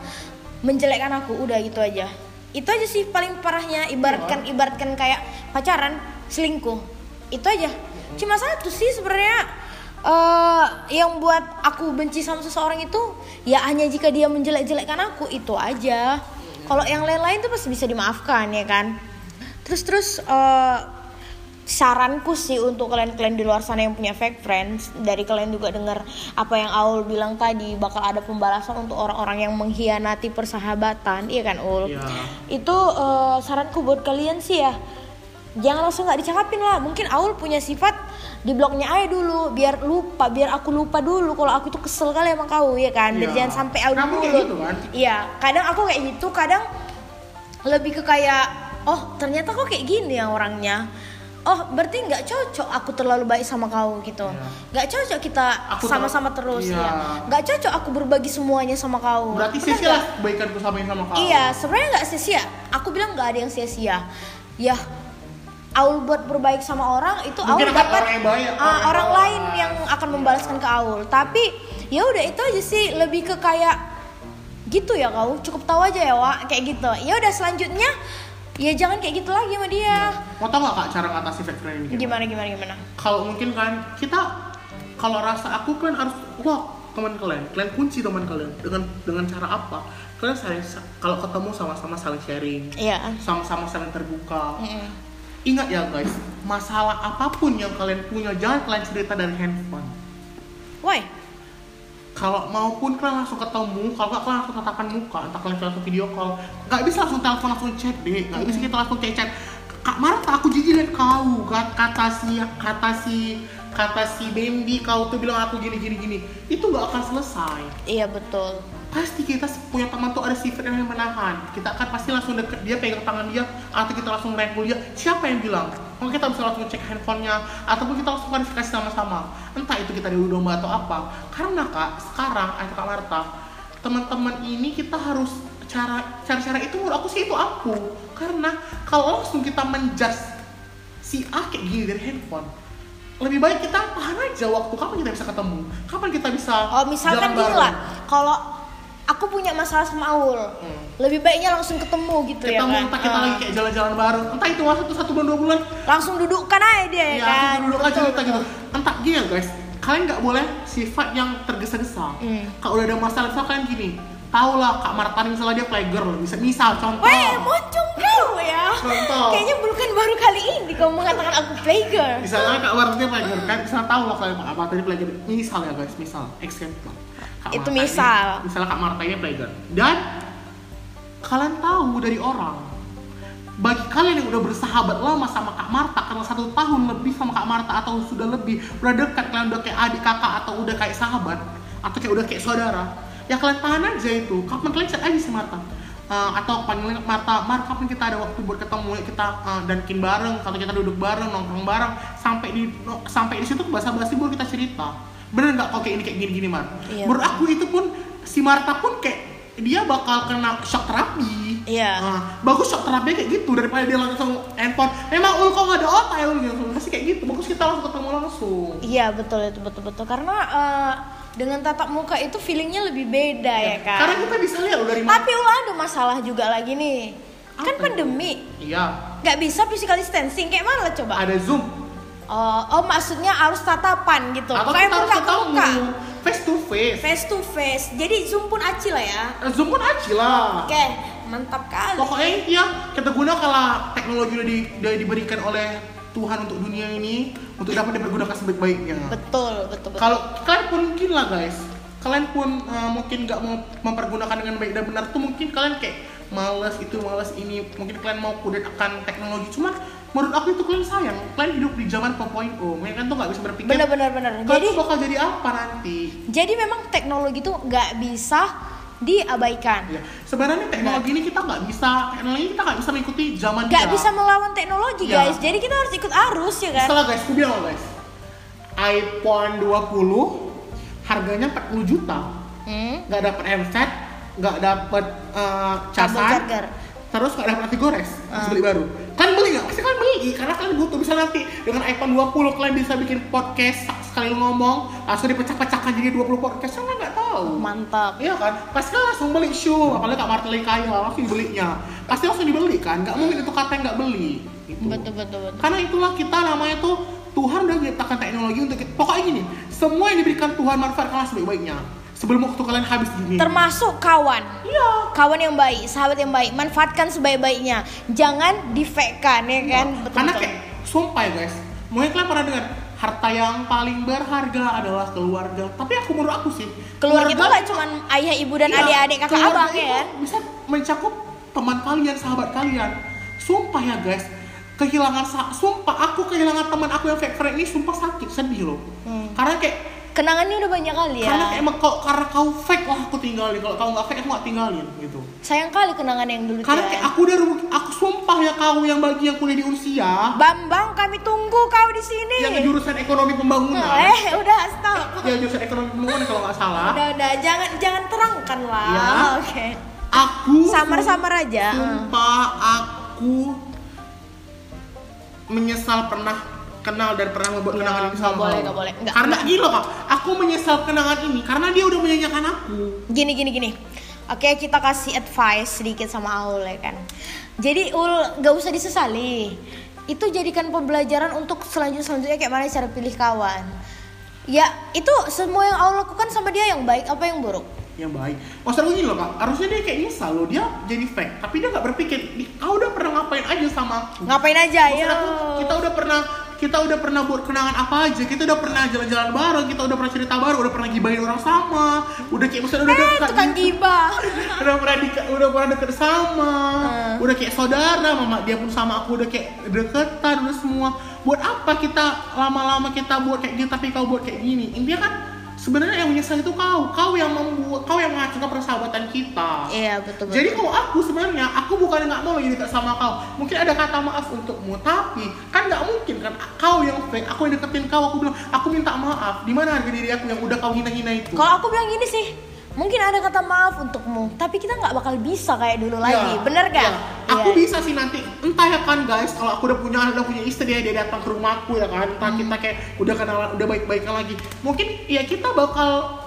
menjelekkan aku udah gitu aja. Itu aja sih paling parahnya ibaratkan ibaratkan kayak pacaran selingkuh. Itu aja. Cuma satu sih sebenarnya eh yang buat aku benci sama seseorang itu ya hanya jika dia menjelek-jelekkan aku itu aja. Kalau yang lain-lain tuh pasti bisa dimaafkan ya kan. Terus terus eh, saranku sih untuk kalian-kalian di luar sana yang punya fake friends dari kalian juga dengar apa yang Aul bilang tadi bakal ada pembalasan untuk orang-orang yang mengkhianati persahabatan iya kan Ul? Iya. itu eh, saranku buat kalian sih ya. Jangan langsung nggak dicakapin lah. Mungkin Aul punya sifat di blognya aja dulu biar lupa biar aku lupa dulu kalau aku tuh kesel kali sama kau ya kan? Biar Iya. jangan sampai Aul Kamu dulu gitu kan? iya. Kadang aku kayak gitu kadang lebih ke kayak oh ternyata kok kayak gini ya orangnya oh berarti nggak cocok aku terlalu baik sama kau gitu. Iya. nggak cocok kita Aku ter- sama-sama terus Iya. ya. Nggak cocok aku berbagi semuanya sama kau. Berarti sia-sia lah kebaikanku sama kamu iya sebenarnya nggak sia-sia. Aku bilang nggak ada yang sia-sia. Ya Aul buat berbaik sama orang itu Mungkin Aul dapat orang yang baik, ah, orang lain yang akan membalaskan ke Aul. Tapi ya udah itu aja sih. Lebih ke kayak gitu ya kau. Cukup tahu aja ya Wak. Kayak gitu. Ya udah selanjutnya ya jangan kayak gitu lagi sama dia. Mau tau gak kak cara ngatasi fake friend ini gimana gimana gimana? Kalau mungkin kan kita kalau rasa aku kan harus wah teman kalian kalian kunci teman kalian. Dengan dengan cara apa? Kalian saling kalau ketemu sama-sama saling sharing. Iya. Sama-sama saling terbuka. Mm-mm. ingat ya guys masalah apa pun yang kalian punya jangan kalian cerita dari handphone. Why kalau maupun kalian langsung ketemu kalau nggak kalian langsung tatapan muka entah kalian langsung video call. Nggak bisa langsung telepon langsung chat deh. Nggak bisa kita langsung chat chat. Kak Marta aku jijik liat kau. Kat- kata si kata si kata si Bambi kau tuh bilang aku gini gini gini. Itu nggak akan selesai. Iya betul. Pasti kita punya teman tuh ada sifat yang menahan. Kita akan pasti langsung deket dia pegang tangan dia atau kita langsung rangkul dia. Siapa yang bilang kalau kita bisa langsung cek handphonenya ataupun kita langsung verifikasi sama-sama. Entah itu kita diudah domba atau apa. Karena kak sekarang atau kak Marta teman-teman ini kita harus cara cara-cara itu menurut aku sih itu aku. Karena kalau langsung kita menjudge si A kayak gini dari handphone lebih baik kita tahan aja waktu kapan kita bisa ketemu kapan kita bisa oh misalkan gini lah kalau aku punya masalah sama Aul. Hmm. lebih baiknya langsung ketemu gitu kita ya mau kan entah kita Ah. lagi kayak jalan-jalan bareng. Entah itu waktu itu satu bulan dua bulan. Langsung dudukkan aja dia ya ya kan duduk aja cerita gitu. Entah gini ya guys. Kalian nggak boleh sifat yang tergesa-gesa. Hmm. kalau udah ada masalah misal kalian gini tau lah kak Martani misalnya dia playgirl bisa misal contoh. Weh, moncong kau ya. Contoh. Kayaknya bukan baru kali ini kau mengatakan aku playgirl. misalnya kak Martani playgirl kan? Misalnya tahu lah kalau kak Martani playgirl misal ya guys misal. Example Kak Itu Marta ini- misal. misalnya kak Marta ini playgirl dan kalian tahu dari orang bagi kalian yang udah bersahabat lama sama Kak Marta karena satu tahun lebih sama Kak Marta atau sudah lebih udah dekat kalian udah kayak adik kakak atau udah kayak sahabat atau kayak udah kayak saudara ya kalian tahan aja itu. Kapan kalian chat aja si Marta? Eh, atau panggilin Marta Mar kapan kita ada waktu buat ketemu? Ya kita eh, dankin bareng kalau kita duduk bareng nongkrong bareng. Sampai di no- sampai di situ bahasa basi baru kita cerita bener nggak kok kayak ini kayak gini gini Mar Iya. menurut aku itu pun si Marta pun kayak dia bakal kena shock terapi Iya. Nah, bagus shock terapi kayak gitu daripada dia langsung handphone memang ul kok nggak ada otak ya ul gitu masih kayak gitu bagus kita langsung ketemu langsung Iya betul itu betul betul karena eh, dengan tatap muka itu feelingnya lebih beda ya kan. karena kita bisa lihat dari mana Tapi ulah ada masalah juga lagi nih. Kan Apa itu? pandemi, iya nggak bisa physical distancing kayak mana coba? ada zoom Oh, oh maksudnya harus tatapan gitu. atau Kayak kita harus ketemu muka. face to face Face to face. Jadi zoom pun aci lah ya. Eh, zoom pun aja lah Oke, mantap kali. pokoknya ya kita gunakanlah teknologi yang di, yang diberikan oleh Tuhan untuk dunia ini untuk dapat dipergunakan sebaik-baiknya Betul, betul, betul. kalau kalian pun mungkin lah guys kalian pun uh, mungkin nggak mau mempergunakan dengan baik dan benar tuh mungkin kalian kayak males itu males ini mungkin kalian mau kudet akan teknologi cuman menurut aku itu kalian sayang kalian hidup di zaman 4.0 mereka kan tuh nggak bisa berpikir Bener bener bener. kalian Jadi tuh bakal jadi apa nanti jadi memang teknologi itu nggak bisa diabaikan. ya sebenarnya teknologi ini kita nggak bisa teknologi kita nggak bisa mengikuti zaman Nggak bisa melawan teknologi Ya. guys. Jadi kita harus ikut arus ya kan. Salah guys, aku bilang guys iPhone 20 harganya 40 juta Hmm. nggak dapat handset nggak dapat uh, casan charger. terus nggak dapat nasi gores harus beli baru kan beli nggak pasti kan beli karena kalian butuh bisa nanti dengan iPhone 20 kalian bisa bikin podcast sekali ngomong langsung dipecah-pecahkan jadi 20 podcast kan nggak tahu Mantap. Iya kan, pasti kan langsung beli shoe, apalagi Kak Marteli kaya langsung belinya. Pasti langsung dibeli kan, nggak mungkin itu kata yang nggak beli. Gitu. Betul betul betul. Karena itulah kita namanya tuh Tuhan udah menciptakan teknologi untuk kita. Pokoknya gini, semua yang diberikan Tuhan manfaatkanlah sebaik-baiknya. Sebelum waktu kalian habis di dunia. Termasuk kawan. Iya. Kawan yang baik, sahabat yang baik, manfaatkan sebaik-baiknya. Jangan difekan ya kan. Betul Karena kayak sumpah ya guys, mungkin kalian pernah dengar harta yang paling berharga adalah keluarga. Tapi aku menurut aku sih, keluarga itu nggak cuma ayah ibu dan Iya, adik-adik kakak keluarga abang ya kan. Bisa mencakup teman kalian, sahabat kalian. Sumpah ya guys, kehilangan sumpah aku kehilangan teman aku yang fake friend ini sumpah sakit sedih loh. Hmm. Karena kayak Kenangannya udah banyak kali ya. karena kayak emang kau karena kau fake lah aku tinggalin. Kalau kau nggak fake aku nggak tinggalin gitu. Sayang kali kenangan yang dulu Karena kayak aku udah rugi- aku sumpah ya kau yang bagi yang kuliah di Unsia Bambang kami tunggu kau di sini. yang jurusan ekonomi pembangunan. Eh udah stop. Ya jurusan ekonomi pembangunan kalau nggak salah. Udah udah jangan jangan terangkan lah. Ya. <laughs> Oke. Aku Samar-samar aja. Sumpah aku menyesal pernah kenal dan pernah membuat Ya, kenangan ini sama boleh, nggak boleh. Nggak, karena loh kak, aku menyesal kenangan ini karena dia udah menyanyikan aku. Gini gini gini. Oke kita kasih advice sedikit sama Aul ya kan. Jadi Ul gak usah disesali. Itu jadikan pembelajaran untuk selanjutnya selanjutnya kayak mana cara pilih kawan. Ya itu semua yang Aul lakukan sama dia yang baik apa yang buruk. Yang baik. Maksud aku gini loh kak, harusnya dia kayak nyesal loh dia jadi fake, tapi dia nggak berpikir, "Ih, kau udah pernah ngapain aja sama aku. Ngapain aja Maksud ya? aku, kita udah pernah kita udah pernah buat kenangan apa aja kita udah pernah jalan-jalan bareng kita udah pernah cerita bareng udah pernah gibahin orang sama udah kayak misalnya udah Eh dekat tukang gitu. gibah. <laughs> udah pernah di, udah pernah deket sama Hmm. udah kayak saudara mama dia pun sama aku udah kayak deketan udah semua buat apa kita lama-lama kita buat kayak gitu tapi kau buat kayak gini intinya kan sebenarnya yang menyesal itu kau. Kau yang membuat kau yang menghancurkan persahabatan kita. Iya betul betul. jadi kalau aku sebenarnya aku bukan nggak mau jadi dekat sama kau. Mungkin ada kata maaf untukmu tapi kan nggak mungkin kan kau yang fake. Aku yang deketin kau aku bilang aku minta maaf. Di mana harga diri aku yang udah kau hina-hina itu? Kalau aku bilang gini sih, mungkin ada kata maaf untukmu, tapi kita nggak bakal bisa kayak dulu lagi, Ya, bener gak? ya. Aku Iya. bisa sih nanti entah ya kan guys kalau aku udah punya udah punya istri ya dia datang ke rumahku ya kan entah Hmm. kita kayak udah kenalan udah baik-baikan lagi mungkin ya kita bakal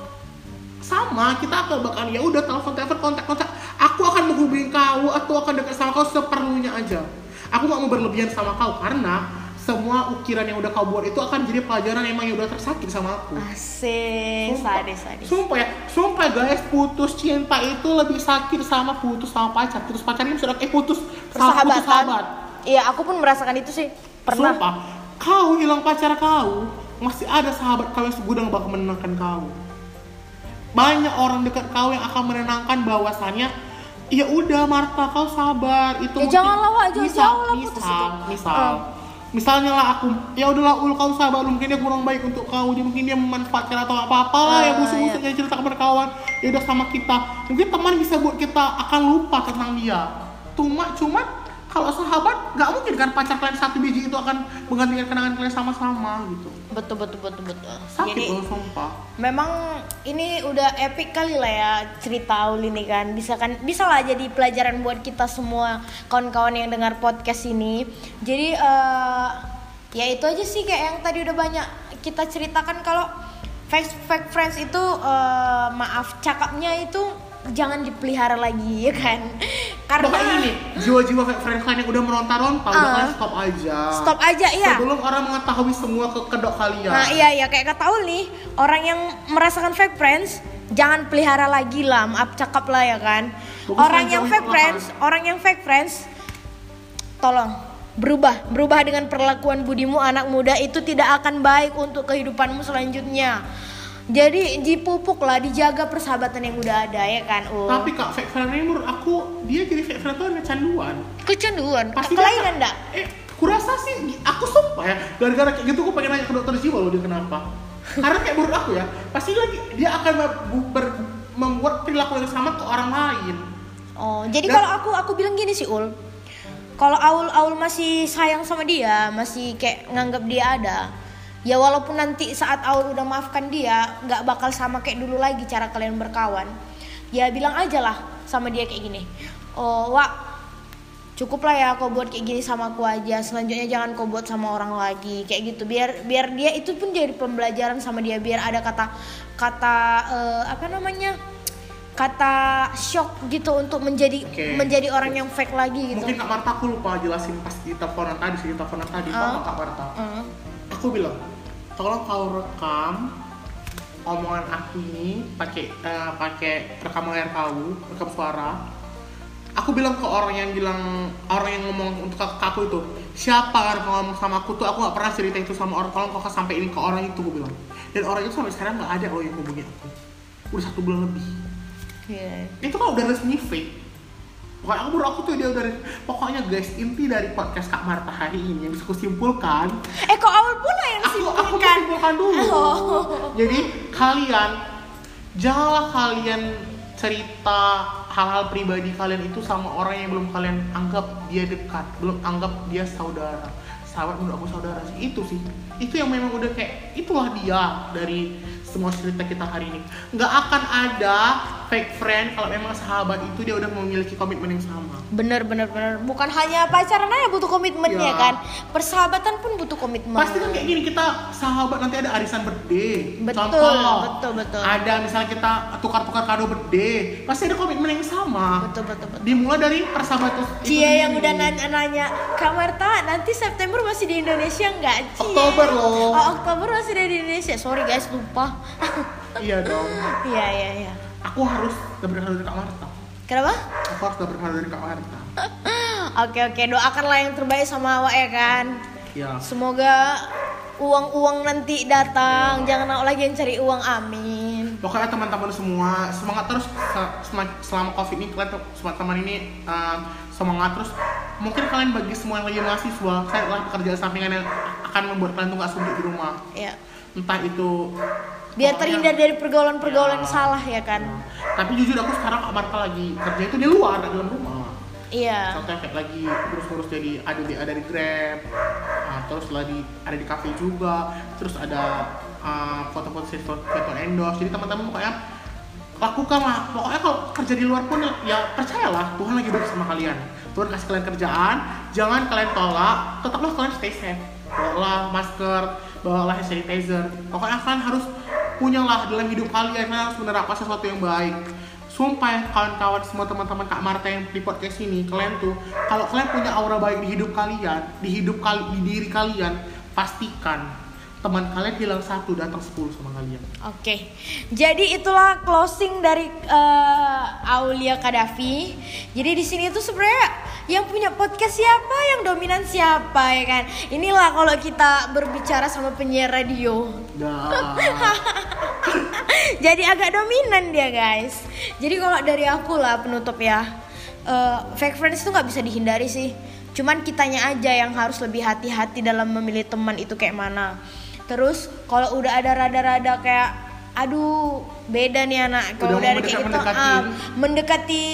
sama kita akan bakal ya udah telepon telepon kontak kontak aku akan menghubungi kau atau akan dekat sama kau seperlunya aja aku nggak mau berlebihan sama kau karena semua ukiran yang udah kau buat itu akan jadi pelajaran emang yang udah tersakit sama aku Asik, Sumpah. sadis sadis. Sumpah ya, sumpah guys, putus cinta itu lebih sakit sama putus sama pacar. Putus pacarnya sudah eh putus sama putus sahabat. Iya, aku pun merasakan itu sih. Pernah. Sumpah, kau hilang pacar kau, masih ada sahabat kau yang segudang bakal menenangkan kau. Banyak orang dekat kau yang akan menenangkan bahwasannya Ya udah Marta kau sabar itu Ya mungkin- janganlah, Wak, jangan misal jauh lah putus misal itu. misal Ah. Misalnya lah aku ya udahlah ul kau sabar mungkin dia kurang baik untuk kau dia mungkin dia memanfaatkan atau apa apa lah ya Ah, busuk-busuk yang cerita kepada kawan ya udah sama kita. Mungkin teman bisa buat kita akan lupa tentang dia. Cuma cuma kalau sahabat nggak mungkin kan pacar kalian satu biji itu akan menggantikan kenangan kalian sama-sama gitu. Betul betul betul betul. Sakit jadi loh sumpah. memang ini udah epic kali lah ya cerita Aul ini kan. Bisa kan bisa lah jadi pelajaran buat kita semua kawan-kawan yang dengar podcast ini. Jadi eh, ya itu aja sih kayak yang tadi udah banyak kita ceritakan. Kalau fake fake friends itu eh, maaf cakapnya itu jangan dipelihara lagi ya kan? Karena Pokoknya ini jiwa-jiwa kalian yang udah meronta-ronta udah Ah. kalian stop aja. Stop aja ya sebelum orang mengetahui semua ke kedok kalian. Nah iya iya kayak kata Ul nih orang yang merasakan fake friends jangan pelihara lagi lah maaf cakap lah ya kan? Bagus orang yang fake friends orang yang fake friends tolong berubah berubah dengan perlakuan budimu anak muda itu tidak akan baik untuk kehidupanmu selanjutnya jadi dipupuk lah dijaga persahabatan yang udah ada ya kan Ul tapi kak fake friend menurut aku dia jadi fake friend tuh kecanduan. Kecanduan? Pasti kelainan enggak eh kurasa sih aku sumpah ya gara-gara kayak gitu aku pengen nanya ke dokter jiwa loh dia kenapa. Karena kayak menurut aku ya pasti lagi dia akan ber- ber- membuat perilaku yang sama ke orang lain. Oh, jadi Dan- kalau aku aku bilang gini sih Ul. Kalau Aul Aul masih sayang sama dia, masih kayak nganggap dia ada. Ya walaupun nanti saat Aul udah maafkan dia, nggak bakal sama kayak dulu lagi cara kalian berkawan. Ya bilang aja lah sama dia kayak gini. Oh, Wak, cukup lah ya kau buat kayak gini sama aku aja. Selanjutnya jangan kau buat sama orang lagi kayak gitu. Biar biar dia itu pun jadi pembelajaran sama dia. Biar ada kata kata eh, apa namanya? kata shock gitu untuk menjadi Oke. menjadi orang yang fake lagi gitu. mungkin kak Marta aku lupa jelasin pas di teleponan tadi di teleponan tadi Ah. tau nggak, kak Marta Hmm. aku bilang tolong kau rekam omongan aku ini pakai eh, pakai rekam layar kau rekam suara. Aku bilang ke orang yang bilang orang yang ngomong untuk ke aku itu siapa orang yang ngomong sama aku tuh? Aku nggak pernah cerita itu sama orang. Tolong kau sampai ini ke orang itu aku bilang. Dan orang itu sampai sekarang nggak ada loh yang ngomongin aku. Udah satu bulan lebih. Iya. itu kan udah resmi fake Pokoknya aku menurut aku tuh dia udah pokoknya guys inti dari podcast Kak Marta hari ini yang bisa kusimpulkan Eh kok awal pula yang aku aku simpulkan? simpulkan dulu Oh. jadi kalian janganlah kalian cerita hal-hal pribadi kalian itu sama orang yang belum kalian anggap dia dekat belum anggap dia saudara sahabat menurut aku saudara sih itu sih itu yang memang udah kayak itulah dia dari semua cerita kita hari ini nggak akan ada fake friend kalau memang sahabat itu dia udah memiliki komitmen yang sama Bener bener bener. Bukan hanya pacaran aja butuh komitmennya Ya. kan. Persahabatan pun butuh komitmen. Pasti kan kayak gini kita sahabat nanti ada arisan birthday. Betul, Contoh, betul, betul. Ada misalnya kita tukar-tukar kado birthday, pasti ada komitmen yang sama. Betul betul betul. Dimulai dari persahabatan Cia yang udah nanya-nanya, Kak Marta nanti September masih di Indonesia nggak? Cie?" Oktober loh. Oh Oktober masih di Indonesia. Sorry guys lupa. <laughs> Iya dong. Iya iya iya. Aku harus dapat kado dari Kak Marta. Kenapa? Aku harus dapat kado dari Kak Marta. <clears throat> Oke oke doakanlah yang terbaik sama awak ya kan. Iya. Semoga uang-uang nanti datang, jangan awak lagi yang cari uang, amin. Pokoknya teman-teman semua semangat terus selama covid ini kalian tuh- semua teman ini uh, semangat terus. Mungkin kalian bagi semua yang lagi mahasiswa, saya adalah pekerjaan sampingan yang akan membuat kalian tuh suntuk di rumah. Ya. Entah itu Biar pokoknya- terhindar dari pergaulan-pergaulan Ya. salah ya kan. Tapi jujur aku sekarang Marta lagi kerja itu di luar, di dalam rumah. Iya. Contohnya kayak lagi ngurus-ngurus jadi ada di ada di Grab, nah, terus lagi ada di cafe juga, terus ada uh, foto-foto foto, foto endorse. Jadi teman-teman pokoknya lakukanlah. Pokoknya kalau kerja di luar pun ya percayalah Tuhan lagi baik sama kalian. Tuhan kasih kalian kerjaan, jangan kalian tolak, tetaplah kalian stay safe. Bawalah masker, bawalah hand sanitizer. Pokoknya kalian harus punyalah dalam hidup kalian, harus menerapkan sesuatu yang baik. Sumpah ya kawan-kawan semua teman-teman Kak Marta yang di podcast ini kalian tuh kalau kalian punya aura baik di hidup kalian di hidup kali di diri kalian pastikan teman kalian bilang satu datang sepuluh sama kalian Oke, jadi itulah closing dari eh, Aulia Kadafi. Jadi di sini tuh sebenarnya yang punya podcast siapa, yang dominan siapa ya kan? Inilah kalau kita berbicara sama penyiar radio. <laughs> Jadi agak dominan dia guys. Jadi kalau dari aku lah penutup ya, eh, fake friends itu nggak bisa dihindari sih. Cuman kitanya aja yang harus lebih hati-hati dalam memilih teman itu kayak mana. Terus kalau udah ada rada-rada kayak aduh beda nih anak kalau Udah udah ada kayak gitu ah, mendekati. mendekati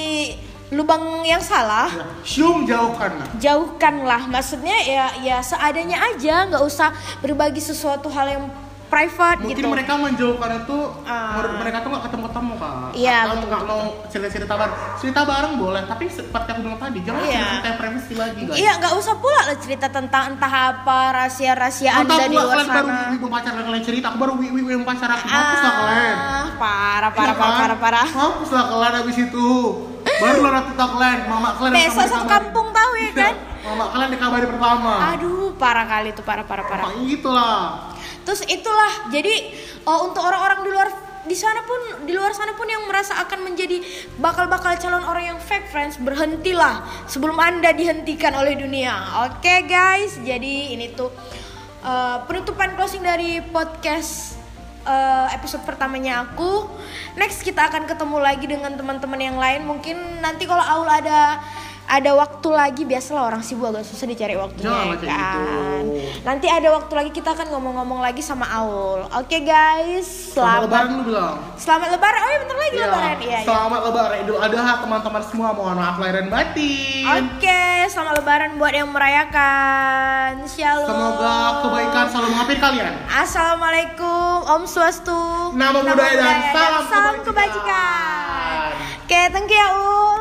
lubang yang salah Ya, Syum jauhkan lah. jauhkanlah maksudnya ya ya seadanya aja nggak usah berbagi sesuatu hal yang private Mungkin gitu mereka menjauhkan itu Ah. menurut mereka tuh nggak ketemu ketemu kak. Iya, Atau nggak mau cerita cerita bareng. Cerita bareng boleh, tapi seperti aku bilang tadi jangan Iya. cerita yang privacy lagi guys. Iya nggak usah pula lah cerita tentang entah apa rahasia rahasia Entah anda di luar kalian baru sana wiwi pacar kalian cerita, aku baru wiwi yang pacar aku. Hapus lah kalian. ah parah parah Iya parah kan? parah parah Hapus lah kalian abis itu. Baru lah nanti kalian, mama kalian satu kabari. kampung tahu ya kan Mama kalian dikabari pertama. aduh parah kali itu parah parah parah Kayak gitu lah. Terus itulah jadi uh, untuk orang-orang di luar di sana pun di luar sana pun yang merasa akan menjadi bakal-bakal calon orang yang fake friends berhentilah sebelum anda dihentikan oleh dunia. Oke guys, jadi ini tuh uh, penutupan closing dari podcast uh, episode pertamanya aku. Next kita akan ketemu lagi dengan teman-teman yang lain. Mungkin nanti kalau Aul ada ada waktu lagi biasalah orang sibuk agak susah dicari waktunya Jangan ya kayak gitu. kan. Nanti ada waktu lagi kita akan ngomong-ngomong lagi sama Aul. Oke guys, Selamat lebaran selamat lu bilang. selamat lebaran. Oh iya bentar lagi Iya, lebaran. Iya. Selamat lebaran Idul Adha teman-teman semua. Mohon maaf lahir dan batin. Oke, selamat lebaran buat yang merayakan. Shalom. Semoga kebaikan selalu menghampiri kalian. Assalamualaikum, Om Swastu. Nama budaya dan salam salam kebajikan. kebajikan. Oke, thank you ya Ul.